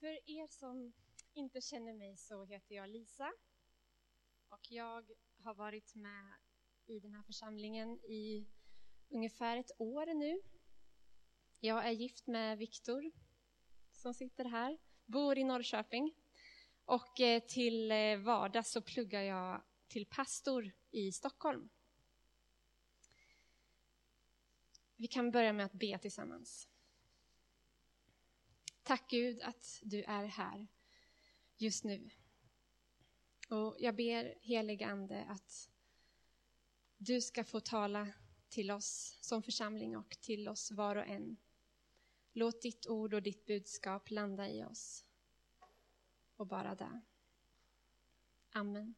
För er som inte känner mig så heter jag Lisa och jag har varit med i den här församlingen i ungefär ett år nu. Jag är gift med Viktor som sitter här, bor i Norrköping och eh, till eh, vardags så pluggar jag till pastor i Stockholm. Vi kan börja med att be tillsammans. Tack Gud att du är här just nu. Och jag ber helig Ande att du ska få tala till oss som församling och till oss var och en. Låt ditt ord och ditt budskap landa i oss. Och bara där. Amen.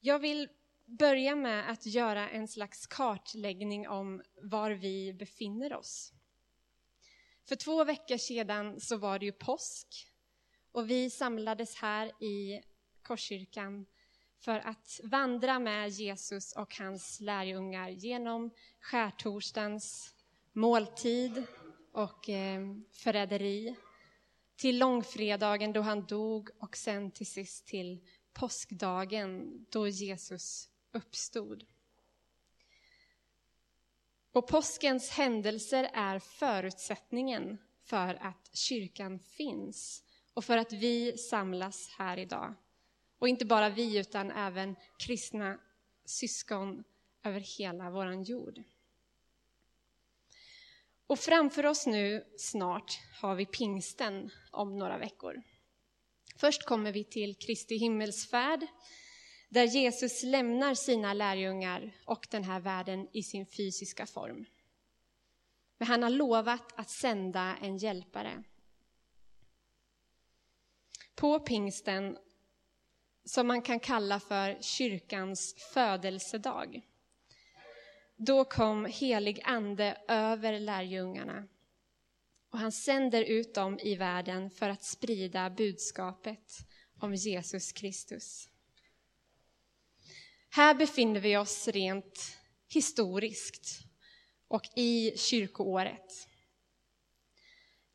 Jag vill börja med att göra en slags kartläggning om var vi befinner oss. För två veckor sedan så var det ju påsk och vi samlades här i Korskyrkan för att vandra med Jesus och hans lärjungar genom skärtorsdagens måltid och eh, förräderi till långfredagen då han dog och sen till sist till påskdagen då Jesus uppstod. Och påskens händelser är förutsättningen för att kyrkan finns och för att vi samlas här idag. Och inte bara vi, utan även kristna syskon över hela vår jord. Och framför oss nu snart har vi pingsten om några veckor. Först kommer vi till Kristi himmelsfärd där Jesus lämnar sina lärjungar och den här världen i sin fysiska form. Men han har lovat att sända en hjälpare. På pingsten, som man kan kalla för kyrkans födelsedag, då kom helig ande över lärjungarna och han sänder ut dem i världen för att sprida budskapet om Jesus Kristus. Här befinner vi oss rent historiskt och i kyrkoåret.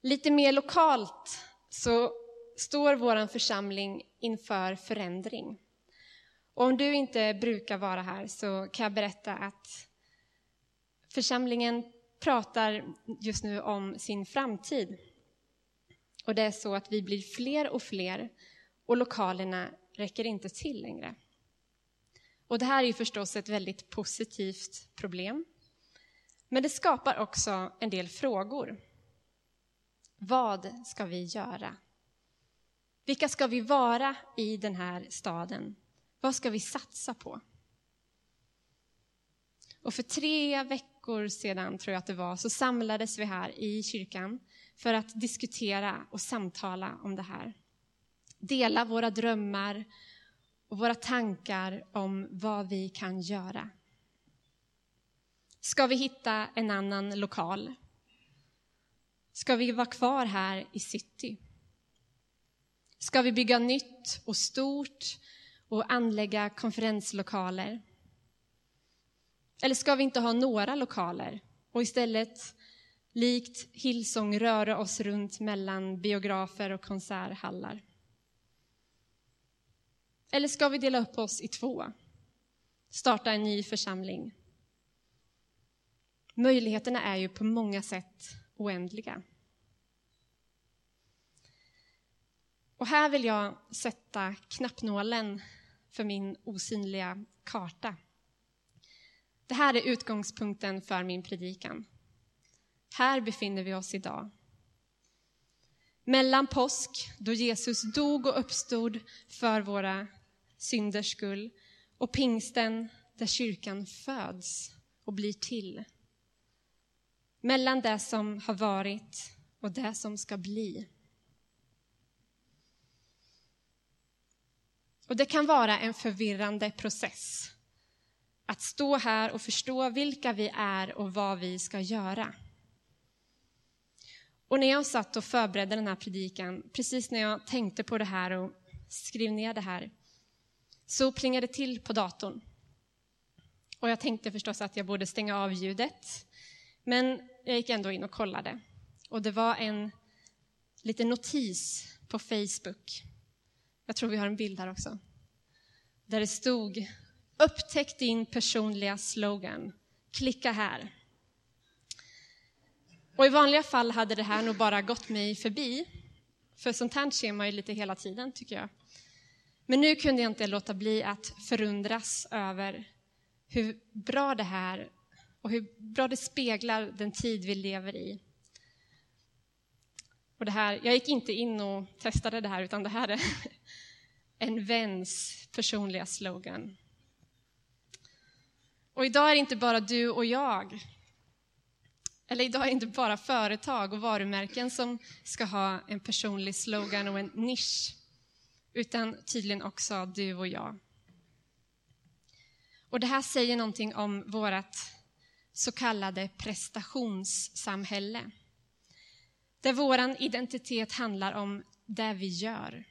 Lite mer lokalt så står vår församling inför förändring. Och om du inte brukar vara här så kan jag berätta att församlingen pratar just nu om sin framtid. Och det är så att vi blir fler och fler och lokalerna räcker inte till längre. Och det här är ju förstås ett väldigt positivt problem. Men det skapar också en del frågor. Vad ska vi göra? Vilka ska vi vara i den här staden? Vad ska vi satsa på? Och för tre veckor sedan, tror jag att det var, så samlades vi här i kyrkan för att diskutera och samtala om det här. Dela våra drömmar och våra tankar om vad vi kan göra. Ska vi hitta en annan lokal? Ska vi vara kvar här i city? Ska vi bygga nytt och stort och anlägga konferenslokaler? Eller ska vi inte ha några lokaler och istället likt Hillsong röra oss runt mellan biografer och konserthallar? Eller ska vi dela upp oss i två? Starta en ny församling? Möjligheterna är ju på många sätt oändliga. Och här vill jag sätta knappnålen för min osynliga karta. Det här är utgångspunkten för min predikan. Här befinner vi oss idag. Mellan påsk, då Jesus dog och uppstod för våra synders skull, och pingsten, där kyrkan föds och blir till. Mellan det som har varit och det som ska bli. Och det kan vara en förvirrande process att stå här och förstå vilka vi är och vad vi ska göra. Och när jag satt och förberedde den här predikan, precis när jag tänkte på det här och skrev ner det här, så plingade det till på datorn. Och jag tänkte förstås att jag borde stänga av ljudet, men jag gick ändå in och kollade. Och det var en liten notis på Facebook. Jag tror vi har en bild här också. Där det stod Upptäck din personliga slogan. Klicka här. Och i vanliga fall hade det här nog bara gått mig förbi. För sånt här ser man ju lite hela tiden, tycker jag. Men nu kunde jag inte låta bli att förundras över hur bra det här och hur bra det speglar den tid vi lever i. Och det här, jag gick inte in och testade det här, utan det här är en väns personliga slogan. Och idag är det inte bara du och jag, eller idag är det inte bara företag och varumärken som ska ha en personlig slogan och en nisch, utan tydligen också du och jag. Och det här säger någonting om vårt så kallade prestationssamhälle. Där vår identitet handlar om det vi gör.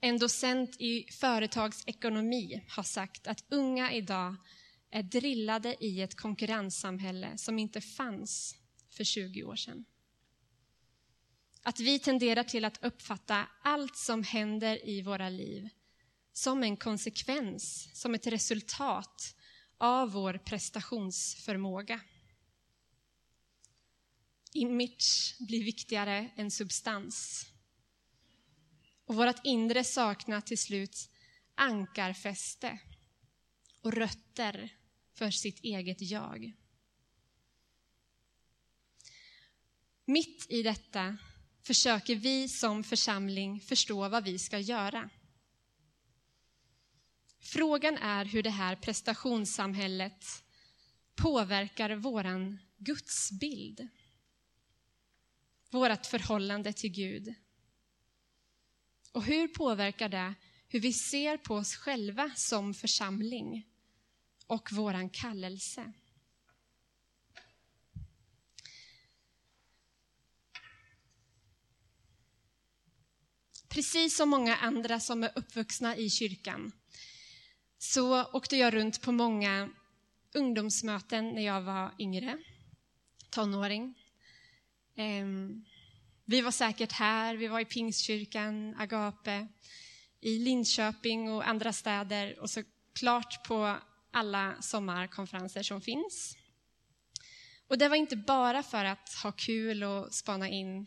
En docent i företagsekonomi har sagt att unga idag är drillade i ett konkurrenssamhälle som inte fanns för 20 år sedan. Att vi tenderar till att uppfatta allt som händer i våra liv som en konsekvens, som ett resultat av vår prestationsförmåga. Image blir viktigare än substans. Och vårt inre saknar till slut ankarfäste och rötter för sitt eget jag. Mitt i detta försöker vi som församling förstå vad vi ska göra. Frågan är hur det här prestationssamhället påverkar våran gudsbild. Vårt förhållande till Gud. Och hur påverkar det hur vi ser på oss själva som församling och våran kallelse? Precis som många andra som är uppvuxna i kyrkan så åkte jag runt på många ungdomsmöten när jag var yngre, tonåring. Ehm, vi var säkert här, vi var i Pingstkyrkan, Agape, i Linköping och andra städer och såklart på alla sommarkonferenser som finns. Och det var inte bara för att ha kul och spana in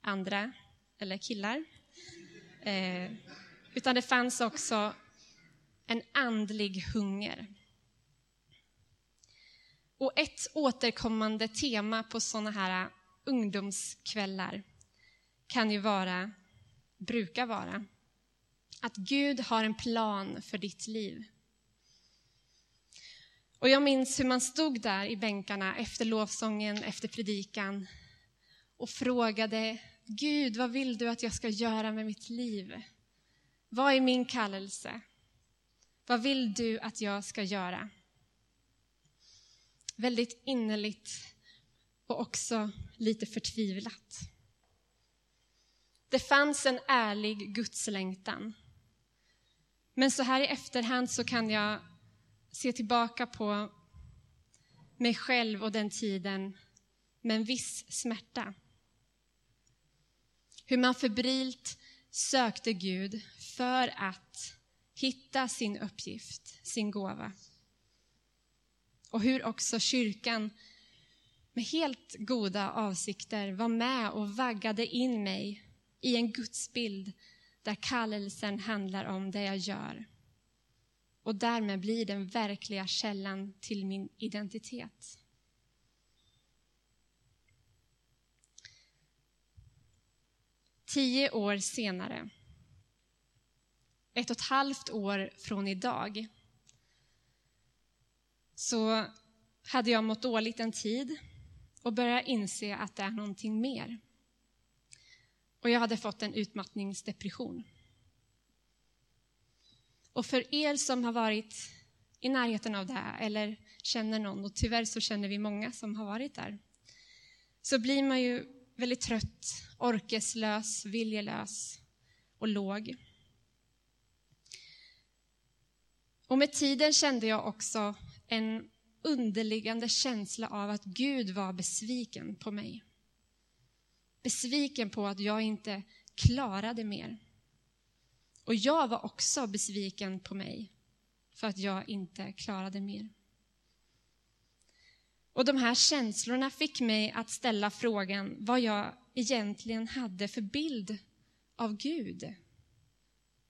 andra, eller killar, eh, utan det fanns också en andlig hunger. Och ett återkommande tema på sådana här ungdomskvällar kan ju vara, brukar vara, att Gud har en plan för ditt liv. Och jag minns hur man stod där i bänkarna efter lovsången, efter predikan och frågade Gud, vad vill du att jag ska göra med mitt liv? Vad är min kallelse? Vad vill du att jag ska göra? Väldigt innerligt och också lite förtvivlat. Det fanns en ärlig gudslängtan. Men så här i efterhand så kan jag se tillbaka på mig själv och den tiden med en viss smärta. Hur man febrilt sökte Gud för att hitta sin uppgift, sin gåva. Och hur också kyrkan med helt goda avsikter var med och vaggade in mig i en gudsbild där kallelsen handlar om det jag gör. Och därmed blir den verkliga källan till min identitet. Tio år senare ett och ett halvt år från idag så hade jag mått dåligt en tid och började inse att det är någonting mer. Och jag hade fått en utmattningsdepression. Och för er som har varit i närheten av det här eller känner någon, och tyvärr så känner vi många som har varit där, så blir man ju väldigt trött, orkeslös, viljelös och låg. Och med tiden kände jag också en underliggande känsla av att Gud var besviken på mig. Besviken på att jag inte klarade mer. Och jag var också besviken på mig för att jag inte klarade mer. Och de här känslorna fick mig att ställa frågan vad jag egentligen hade för bild av Gud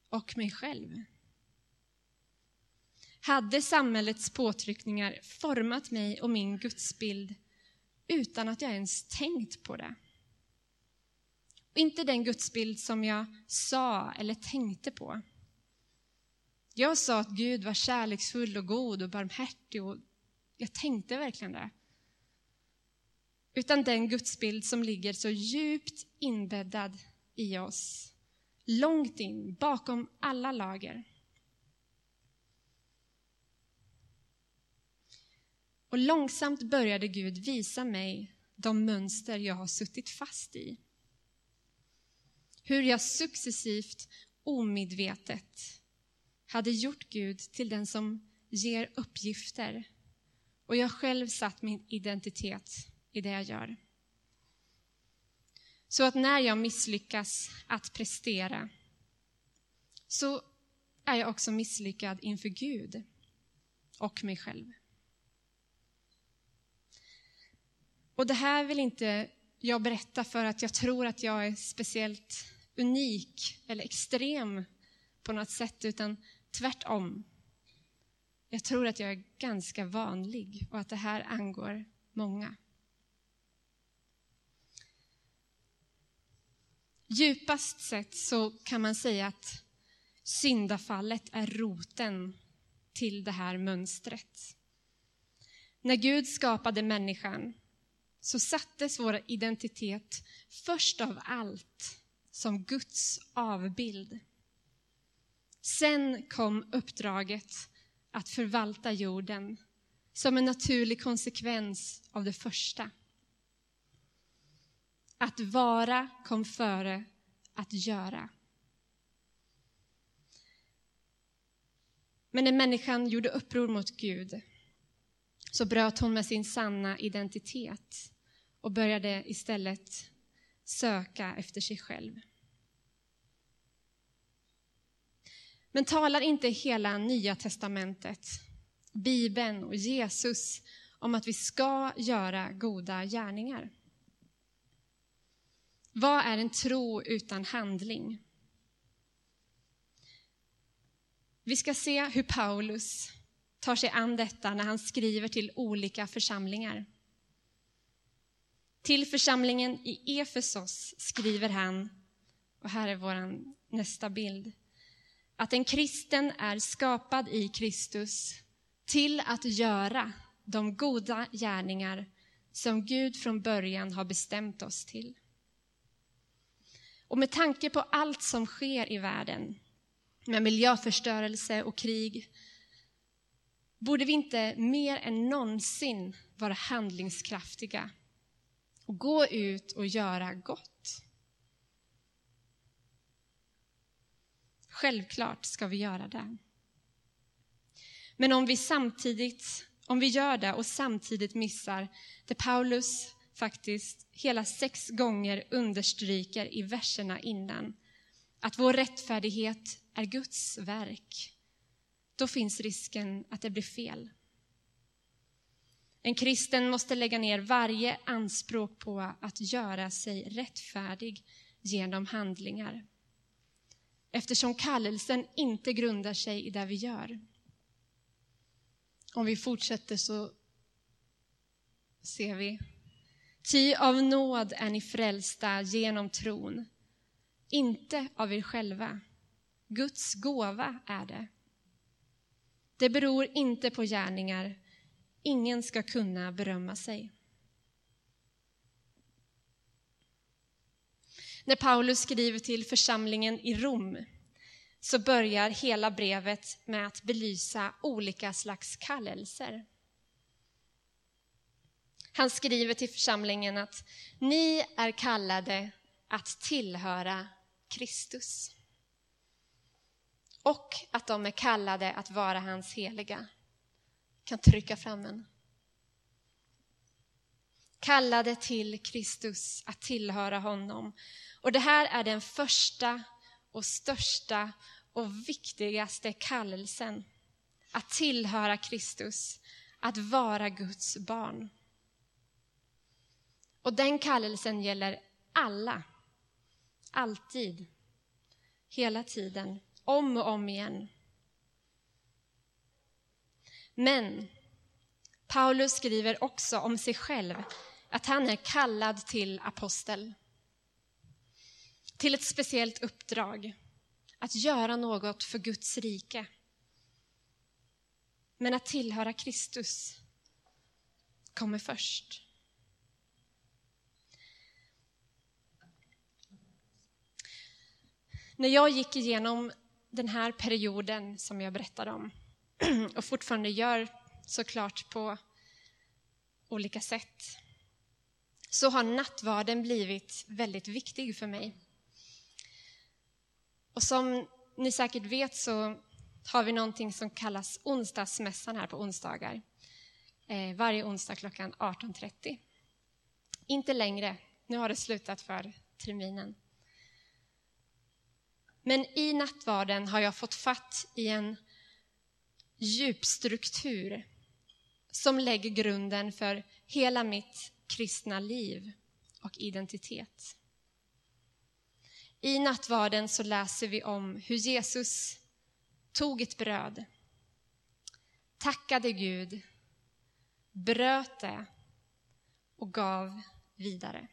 och mig själv. Hade samhällets påtryckningar format mig och min gudsbild utan att jag ens tänkt på det? inte den gudsbild som jag sa eller tänkte på. Jag sa att Gud var kärleksfull och god och barmhärtig och jag tänkte verkligen det. Utan den gudsbild som ligger så djupt inbäddad i oss. Långt in, bakom alla lager. Och långsamt började Gud visa mig de mönster jag har suttit fast i. Hur jag successivt, omedvetet, hade gjort Gud till den som ger uppgifter och jag själv satt min identitet i det jag gör. Så att när jag misslyckas att prestera så är jag också misslyckad inför Gud och mig själv. Och det här vill inte jag berätta för att jag tror att jag är speciellt unik eller extrem på något sätt, utan tvärtom. Jag tror att jag är ganska vanlig och att det här angår många. Djupast sett så kan man säga att syndafallet är roten till det här mönstret. När Gud skapade människan så sattes vår identitet först av allt som Guds avbild. Sen kom uppdraget att förvalta jorden som en naturlig konsekvens av det första. Att vara kom före att göra. Men när människan gjorde uppror mot Gud så bröt hon med sin sanna identitet och började istället söka efter sig själv. Men talar inte hela Nya testamentet, Bibeln och Jesus om att vi ska göra goda gärningar? Vad är en tro utan handling? Vi ska se hur Paulus tar sig an detta när han skriver till olika församlingar. Till församlingen i Efesos skriver han, och här är vår nästa bild, att en kristen är skapad i Kristus till att göra de goda gärningar som Gud från början har bestämt oss till. Och med tanke på allt som sker i världen, med miljöförstörelse och krig, borde vi inte mer än någonsin vara handlingskraftiga och gå ut och göra gott. Självklart ska vi göra det. Men om vi samtidigt, om vi gör det och samtidigt missar det Paulus faktiskt hela sex gånger understryker i verserna innan, att vår rättfärdighet är Guds verk, då finns risken att det blir fel. En kristen måste lägga ner varje anspråk på att göra sig rättfärdig genom handlingar. Eftersom kallelsen inte grundar sig i det vi gör. Om vi fortsätter så ser vi. Ty av nåd är ni frälsta genom tron, inte av er själva. Guds gåva är det. Det beror inte på gärningar, Ingen ska kunna berömma sig. När Paulus skriver till församlingen i Rom så börjar hela brevet med att belysa olika slags kallelser. Han skriver till församlingen att ni är kallade att tillhöra Kristus och att de är kallade att vara hans heliga kan trycka fram en. kallade till Kristus att tillhöra honom. Och det här är den första och största och viktigaste kallelsen. Att tillhöra Kristus, att vara Guds barn. Och den kallelsen gäller alla. Alltid. Hela tiden. Om och om igen. Men Paulus skriver också om sig själv att han är kallad till apostel. Till ett speciellt uppdrag. Att göra något för Guds rike. Men att tillhöra Kristus kommer först. När jag gick igenom den här perioden som jag berättade om och fortfarande gör såklart på olika sätt så har nattvarden blivit väldigt viktig för mig. Och som ni säkert vet så har vi någonting som kallas onsdagsmässan här på onsdagar. Eh, varje onsdag klockan 18.30. Inte längre, nu har det slutat för terminen. Men i nattvarden har jag fått fatt i en djupstruktur som lägger grunden för hela mitt kristna liv och identitet. I nattvarden så läser vi om hur Jesus tog ett bröd, tackade Gud, bröt det och gav vidare.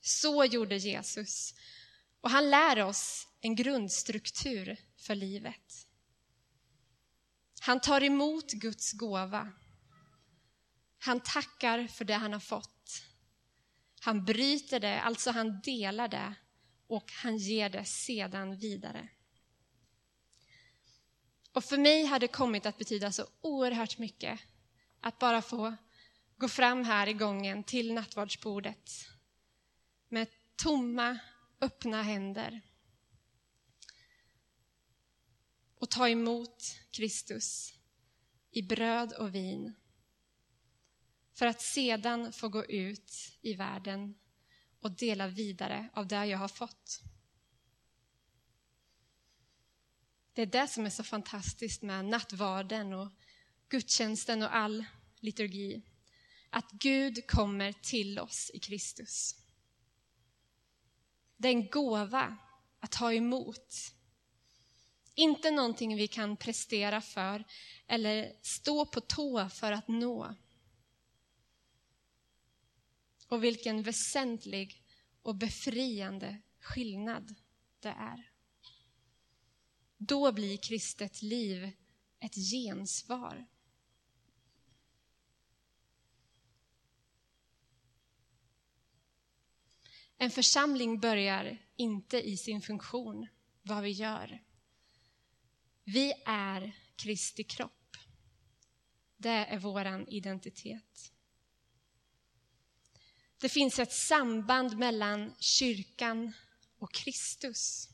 Så gjorde Jesus och han lär oss en grundstruktur för livet. Han tar emot Guds gåva. Han tackar för det han har fått. Han bryter det, alltså han delar det och han ger det sedan vidare. Och för mig har det kommit att betyda så oerhört mycket att bara få gå fram här i gången till nattvardsbordet med tomma öppna händer och ta emot Kristus i bröd och vin för att sedan få gå ut i världen och dela vidare av det jag har fått. Det är det som är så fantastiskt med nattvarden och gudstjänsten och all liturgi. Att Gud kommer till oss i Kristus. Det är en gåva att ta emot. Inte någonting vi kan prestera för eller stå på tå för att nå. Och vilken väsentlig och befriande skillnad det är. Då blir kristet liv ett gensvar. En församling börjar inte i sin funktion, vad vi gör. Vi är Kristi kropp. Det är vår identitet. Det finns ett samband mellan kyrkan och Kristus.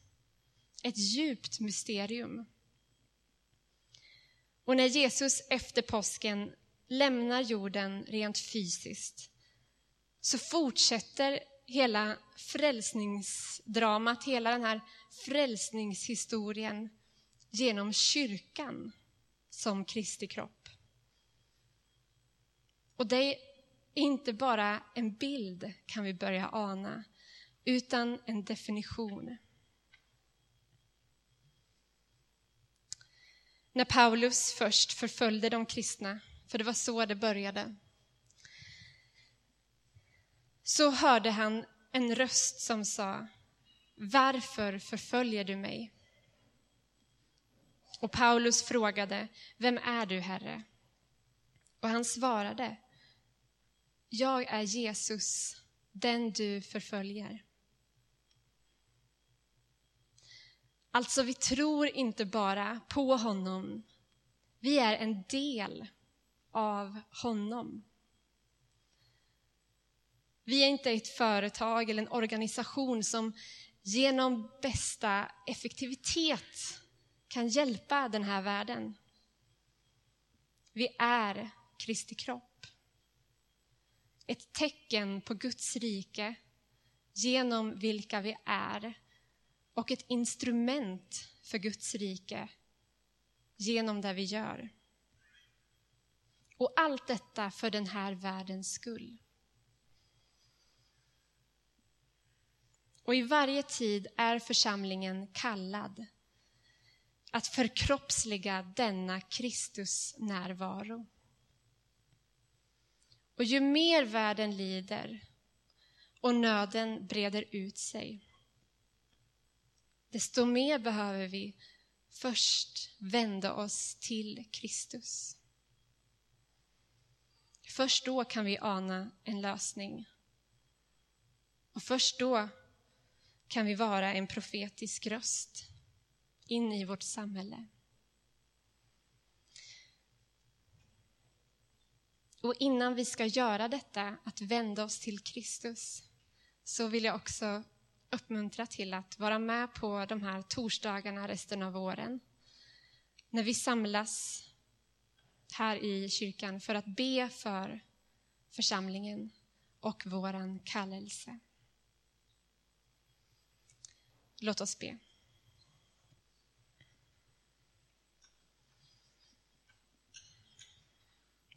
Ett djupt mysterium. Och när Jesus efter påsken lämnar jorden rent fysiskt så fortsätter hela frälsningsdramat, hela den här frälsningshistorien genom kyrkan som Kristi kropp. Och det inte bara en bild, kan vi börja ana, utan en definition. När Paulus först förföljde de kristna, för det var så det började, så hörde han en röst som sa Varför förföljer du mig? Och Paulus frågade Vem är du, Herre? Och han svarade jag är Jesus, den du förföljer. Alltså, vi tror inte bara på honom. Vi är en del av honom. Vi är inte ett företag eller en organisation som genom bästa effektivitet kan hjälpa den här världen. Vi är Kristi kropp ett tecken på Guds rike genom vilka vi är och ett instrument för Guds rike genom det vi gör. Och allt detta för den här världens skull. Och i varje tid är församlingen kallad att förkroppsliga denna Kristus närvaro. Och ju mer världen lider och nöden breder ut sig, desto mer behöver vi först vända oss till Kristus. Först då kan vi ana en lösning. Och först då kan vi vara en profetisk röst in i vårt samhälle. Och innan vi ska göra detta, att vända oss till Kristus, så vill jag också uppmuntra till att vara med på de här torsdagarna resten av våren. När vi samlas här i kyrkan för att be för församlingen och våran kallelse. Låt oss be.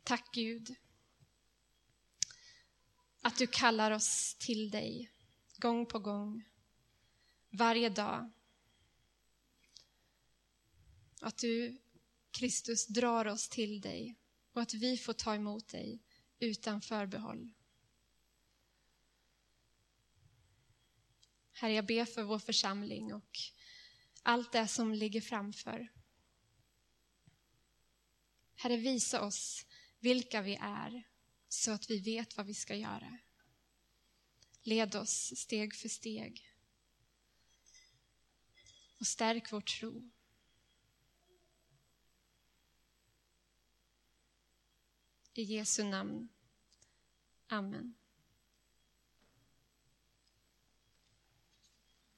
Tack Gud att du kallar oss till dig gång på gång, varje dag. Att du, Kristus, drar oss till dig och att vi får ta emot dig utan förbehåll. Herre, jag ber för vår församling och allt det som ligger framför. Herre, visa oss vilka vi är så att vi vet vad vi ska göra. Led oss steg för steg. Och stärk vår tro. I Jesu namn. Amen.